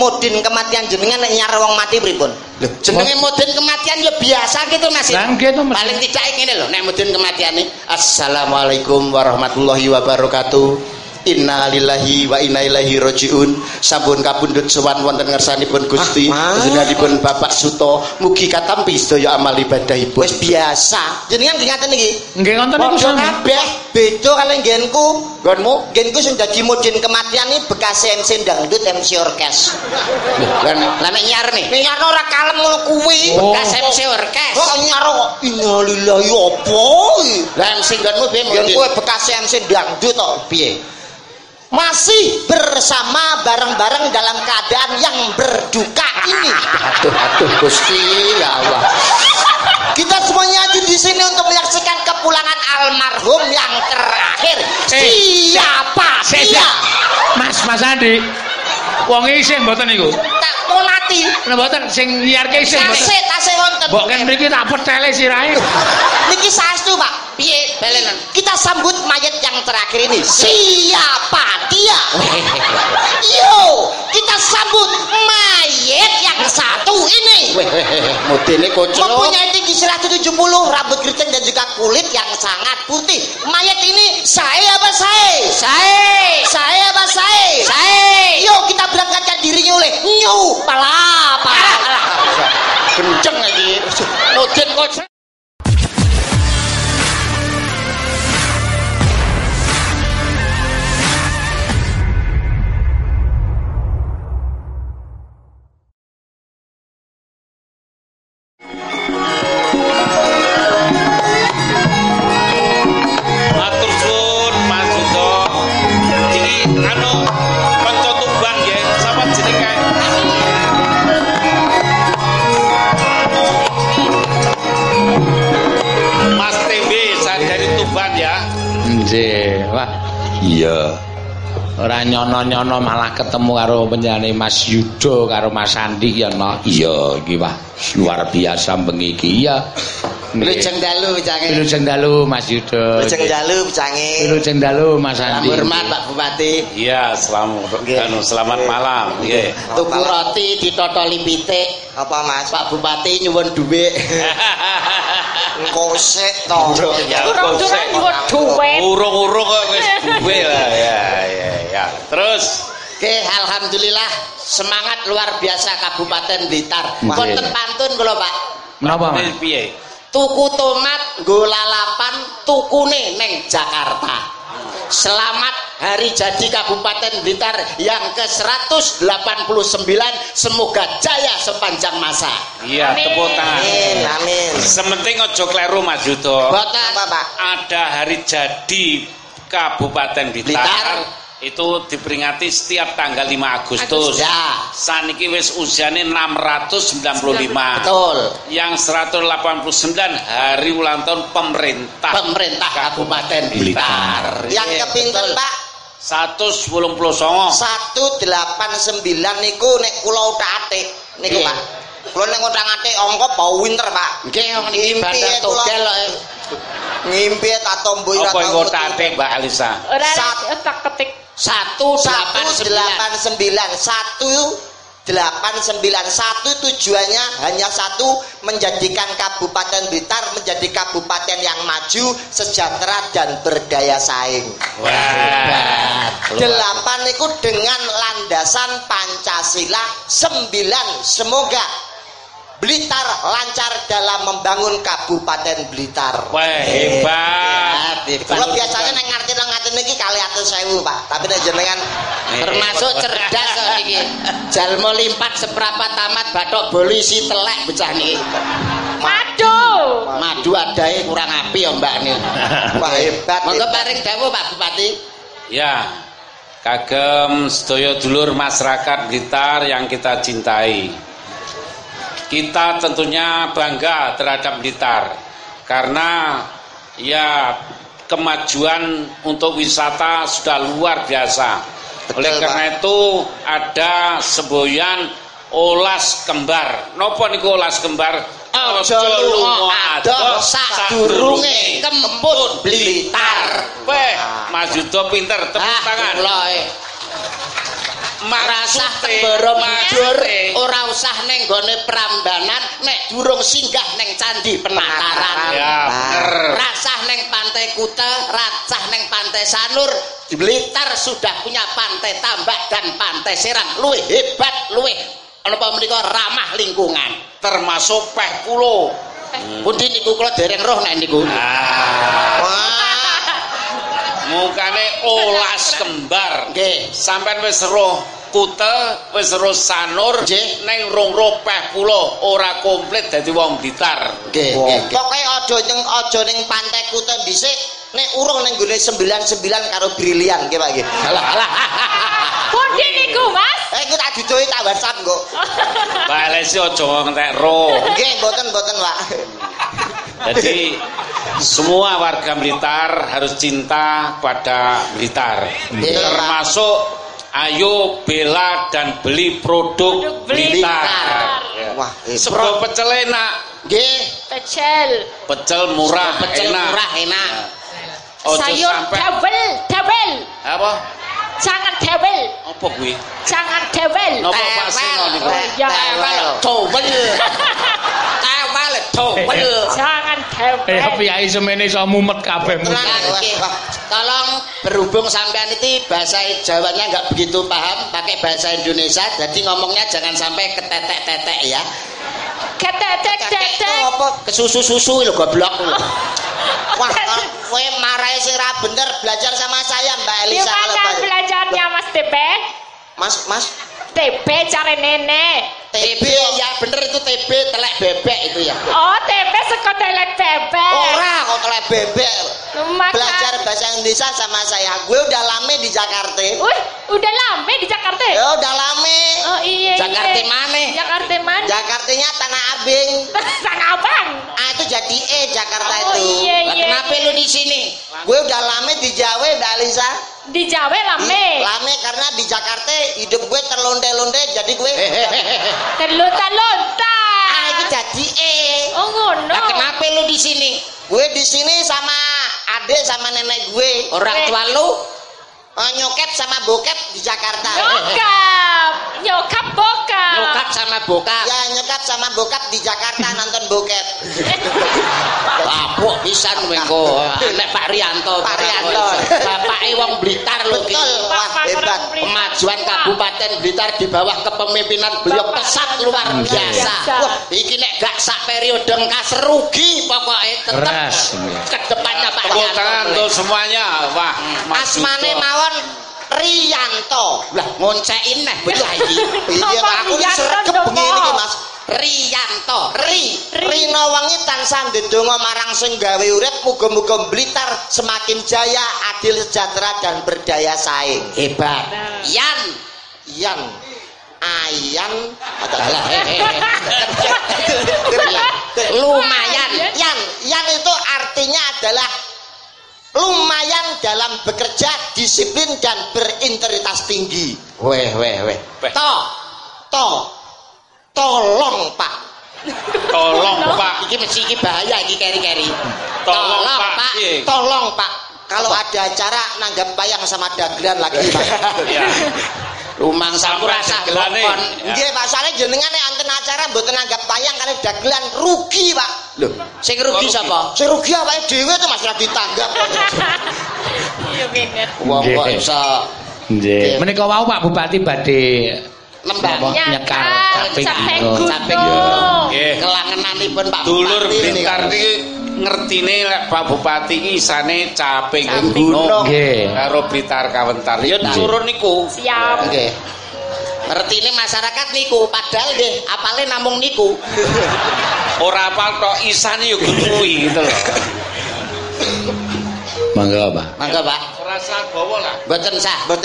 Mudin kematian jenengan nek nyar wong mati pripun? Lho, jenenge mudin kematian ya biasa gitu Mas. To, Mas. Paling tidak ngene lho nek mudin kematian nih. Assalamualaikum warahmatullahi wabarakatuh. Inna lillahi wa inna ilaihi rajiun. Sampun kapundhut sowan wonten ngersanipun Gusti. Ah, Panjenenganipun Bapak Suto mugi katampi sedaya amal ibadahipun. Wis biasa. Jenengan nggih ngaten iki. Nggih ngoten niku Padha sami. kabeh beda kali nggenku. Nggonmu, nggenku sing dadi mudin kematian iki bekas MC dangdut MC orkes. Lan lan nek nyar nih. Nek nyar ora kalem ngono kuwi. Oh. Bekas MC orkes. Kok nyar kok innalillahi opo iki? Lah MC nggonmu piye mudin? Bekas MC dangdut kok piye? Masih bersama bareng-bareng dalam keadaan yang berduka ini. Aduh, aduh, Gusti ya Allah. Kita semuanya hadir di sini untuk menyaksikan kepulangan almarhum yang terakhir. Eh, Siapa Sik, sik. dia? Mas, Mas Andi. Wong iki sing mboten niku. Tak monati. Lah mboten sing nyiarke sing mboten. Tasik, tasik wonten. Mbok kan mriki tak petele sirahe. Niki saestu, Pak. Piye balenan? Kita sambut mayat yang terakhir ini. Siapa dia? Yo, kita sambut mayat yang satu ini. Mudine kocok. Mempunyai tinggi 170, rambut keriting dan juga kulit yang sangat putih. Mayat ini saya apa saya? Saya. Saya apa saya? Saya. Yuk kita berangkatkan dirinya oleh Nyu Palapa. Nggih, wah. Iya. Ora nyono-nyono malah ketemu karo penyanyi Mas Yudo karo Mas Andi ya no. Iya, iki wah luar biasa bengi iki ya. Lujeng dalu cange. Wilujeng dalu Mas Yudo. Lujeng dalu cange. Wilujeng dalu Mas Andi. Hormat Pak Bupati. Iya, selamat anu selamat malam. Nggih. Tuku roti ditotoli pitik. Apa Mas? Pak Bupati nyuwun dhuwit. Kosek to. Ya, Urung-urung nyuwun dhuwit. Urung-urung kok wis duwe lah ya ya ya. Terus Oke, alhamdulillah semangat luar biasa Kabupaten Blitar. Konten pantun kula Pak. Menapa, Mas? piye? Tuku tomat nggo lalapan tukune neng Jakarta. Selamat hari jadi Kabupaten Blitar yang ke-189. Semoga jaya sepanjang masa. Iya, tepuk tangan. Amin, amin. Sementing ojo kleru Mas Yudo. Boten apa, Pak? Ada hari jadi Kabupaten Blitar. Blitar. Itu diperingati setiap tanggal 5 Agustus. Ya, Saniki wis usiane 695. betul. Yang 189 hari ulang tahun pemerintah. Pemerintah Kabupaten Blitar. Yang Iya, kepinten. Pak? 189. 189 niku nek kula utak-atik niku Nggih. Pak. Kula nek utak-atik angka bau winter, Pak. Nggih, niki Ngimpi bandar ya, togel kok. Ngimpi tak tombo ora Apa yang tatik Mbak Alisa? Ora Sat- otak ketik 189 189 tujuannya hanya satu menjadikan Kabupaten Blitar menjadi kabupaten yang maju, sejahtera dan berdaya saing. Wah. Delapan itu dengan landasan Pancasila sembilan semoga Blitar lancar dalam membangun Kabupaten Blitar. Wah, hebat. Kalau biasanya neng ngerti ngerti niki kali atus sewu pak, tapi neng jenengan termasuk cerdas kok niki. Jalmo limpat seberapa tamat batok polisi telek becah niki. madu Madu adae kurang api ya mbak nih. Wah hebat. Monggo paring dawuh Pak Bupati. Ya, kagem sedaya dulur masyarakat Blitar yang kita cintai. Kita tentunya bangga terhadap Blitar karena ya kemajuan untuk wisata sudah luar biasa. Oleh Betul, karena itu ada semboyan olas kembar. Nopo niku olas kembar? Aja lunga adoh sadurunge kemput Blitar. Weh, Mas Yudo pinter, tepuk Ah, tangan. eh. Tembara mujur maksudnya. ora usah ning gone Prambanan nek durung singgah ning Candi Penataran. Ya, bener. Rasah ning Pantai Kuta, rasah ning Pantai Sanur. Blitar sudah punya pantai tambak dan pantai Serang. Luwih hebat, luwih apa menika ramah lingkungan. termasuk peh pulo. Pundi niku kula dereng roh nek niku. Ah, Wah, mukane olas kembar. nggih. Sampeyan wis roh Kute, wis Sanur, Nggih. ning rong roh peh pulo ora komplit dadi wong Blitar. Nggih, nggih. Pokoke aja ning aja ning pantai Kuta dhisik, nek urung ning gone 99 karo Brilian nggih Pak nggih. Alah alah. Pundi niku, Mas? Eh iku tak dudohi tak WhatsApp. Balik sih aja ngentek roh. Nggih, mboten mboten, Pak. Jadi semua warga Blitar harus cinta pada Blitar. Iya. Termasuk ayo bela dan beli produk Produk Blitar. Ya. Wah, Sebab pecel enak, nggih. Pecel. pecel murah Pecel enak. murah enak. Ojo Sayur sampai double, double. apa? Jangan double. Apa kuwi? Jangan double. Napa Pak Sino niku? Ya. Tewel, towel. Tewel, towel. Jangan double. Eh piyai semene iso mumet kabeh. Tolong berhubung sampean itu bahasa Jawanya nggak begitu paham, pakai bahasa Indonesia. Jadi ngomongnya jangan sampai ketetek-tetek ya. Ketetek Kakek itu tetek. apa? Kesusu-susu lho goblok lho. Wah, kalau kowe marahi sing ra bener belajar sama saya Mbak Elisa kalau Gimana belajarnya Mas TP? Mas, Mas, TP cari nenek. TB ya bener bebek. Maka- Belajar bahasa Indonesia sama saya. Gue udah lama di Jakarta. Wih, udah lama di Jakarta. Ya udah lama. Oh iya Jakarta iya. mana? Jakarta mana? Jakartanya Tanah Abang. Sang Abang. Ah itu jadi E Jakarta Oh, itu. iya, Lah, iya, Kenapa iya. lu di sini? Gue udah lama di Jawa, Mbak Alisa. Di Jawa lame. Lama karena di Jakarta hidup gue terlonde-londe jadi gue. Terlunta-lunta. Jadi E. Oh ngono. Nah, kenapa lu di sini? Gue di sini sama adik sama nenek gue. Orang tua lu eh, nyokap sama bokap di Jakarta. Nyokap. Nyokap bokap. Nyokap sama bokap. Ya nyokap sama bokap di Jakarta nonton bokep. Lapuk pisan mengko. Nek Pak Rianto. Pak Rianto. Bapake wong Blitar lho iki. Betul. Kabupaten Blitar di bawah kepemimpinan beliau Bapak pesat luar biasa. Biasa. Wah, iki nek gak sak periode kas rugi pokoknya tetep Keras. ke depannya Pak Tepuk tangan untuk semuanya. Wah, Mas Asmane mawon Rianto. Lah ngoncekin neh betul iki. Iya aku sregep bengi iki? Mas. Rianto. Ri. Ri. Rina wengi tansah ndedonga marang sing gawe urip muga-muga Blitar semakin jaya, adil sejahtera dan berdaya saing. Hebat. Yan. Yan. Ayan. Adalah. Lumayan. Yan. Yan itu artinya adalah lumayan dalam bekerja, disiplin dan berintegritas tinggi. Weh, weh, weh. To, to, tolong Pak. Tolong, Pak. Iki mesti iki bahaya iki keri-keri. Tolong, Pak. Pak. Iya. Tolong Pak. Kalau ada acara nanggap bayang sama dagelan lagi Pak. Rumang dagelane. ngokon. Ya. Nggih Pak, soalnya jenengan nek anten acara mboten nanggap bayang kali dagelan rugi Pak. Loh, sing rugi sapa? Sing rugi awake dhewe to Mas ora ditanggap. Iya bener. Wong kok iso Nggih. Menika wau Pak Bupati badhe nembang Apa? Nyekar caping caping gunung. Nggih. kelangenanipun Pak Dulur Bupati ini. Blitar iki ngertine lek Pak Bupati isane caping gunung karo Blitar kawentar. Ya turun niku. Siap. Nggih. Ngertine masyarakat niku, padahal nggih apale namung niku. Ora apal tok isane ya kuwi gitu loh. Mangga Pak. Mangga Pak. Ora sabawa lah. Mboten sah, mboten